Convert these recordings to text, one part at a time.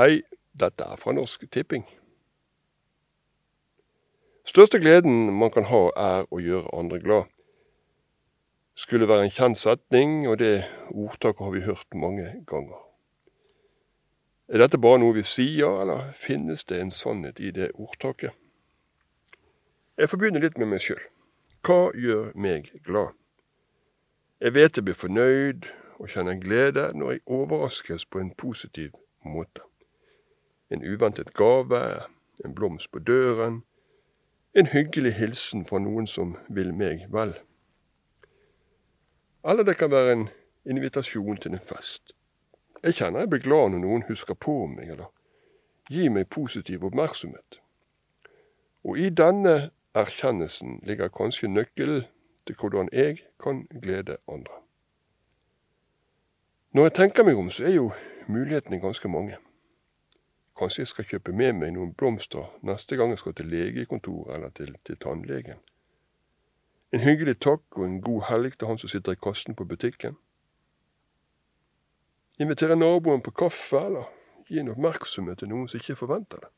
Hei, dette er fra Norsk Tipping. Største gleden man kan ha, er å gjøre andre glad. Skulle være en kjent setning, og det ordtaket har vi hørt mange ganger. Er dette bare noe vi sier, eller finnes det en sannhet i det ordtaket? Jeg begynne litt med meg sjøl. Hva gjør meg glad? Jeg vet jeg blir fornøyd og kjenner glede når jeg overraskes på en positiv måte. En uventet gave, en blomst på døren, en hyggelig hilsen fra noen som vil meg vel. Eller det kan være en invitasjon til en fest. Jeg kjenner jeg blir glad når noen husker på meg eller gir meg positiv oppmerksomhet. Og i denne erkjennelsen ligger kanskje nøkkelen til hvordan jeg kan glede andre. Når jeg tenker meg om, så er jo mulighetene ganske mange. Kanskje jeg skal kjøpe med meg noen blomster neste gang jeg skal til legekontoret eller til, til tannlegen. En hyggelig takk og en god helg til han som sitter i kassen på butikken. Invitere naboen på kaffe, eller gi en oppmerksomhet til noen som ikke forventer det.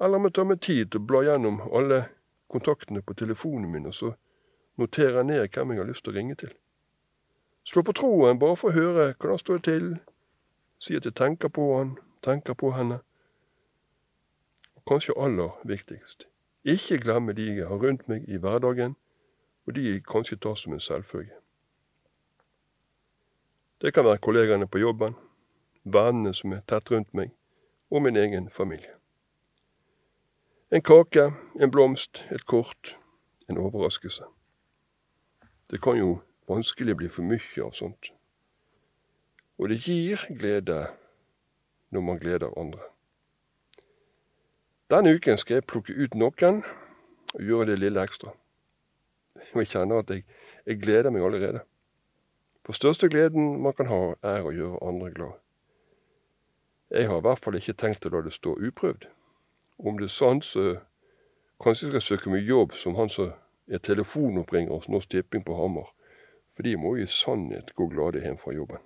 Eller om jeg tar meg tid til å bla gjennom alle kontaktene på telefonen min, og så noterer jeg ned hvem jeg har lyst til å ringe til. Slå på tråden bare for å høre hvordan står det til, si at jeg tenker på han, tenker på henne. Og kanskje aller viktigst, ikke glemme de jeg har rundt meg i hverdagen, og de jeg kanskje tar som en selvfølge. Det kan være kollegaene på jobben, vennene som er tett rundt meg, og min egen familie. En kake, en blomst, et kort, en overraskelse. Det kan jo vanskelig bli for mye av sånt. Og det gir glede når man gleder andre. Denne uken skal jeg plukke ut noen og gjøre det lille ekstra. Jeg kjenner at jeg, jeg gleder meg allerede. For største gleden man kan ha, er å gjøre andre glad. Jeg har i hvert fall ikke tenkt å la det stå uprøvd. Om det er sant, så kanskje jeg skal søke meg jobb som han som er telefonoppringer hos Norsk Tipping på Hamar. For de må jo i sannhet gå glade hjem fra jobben.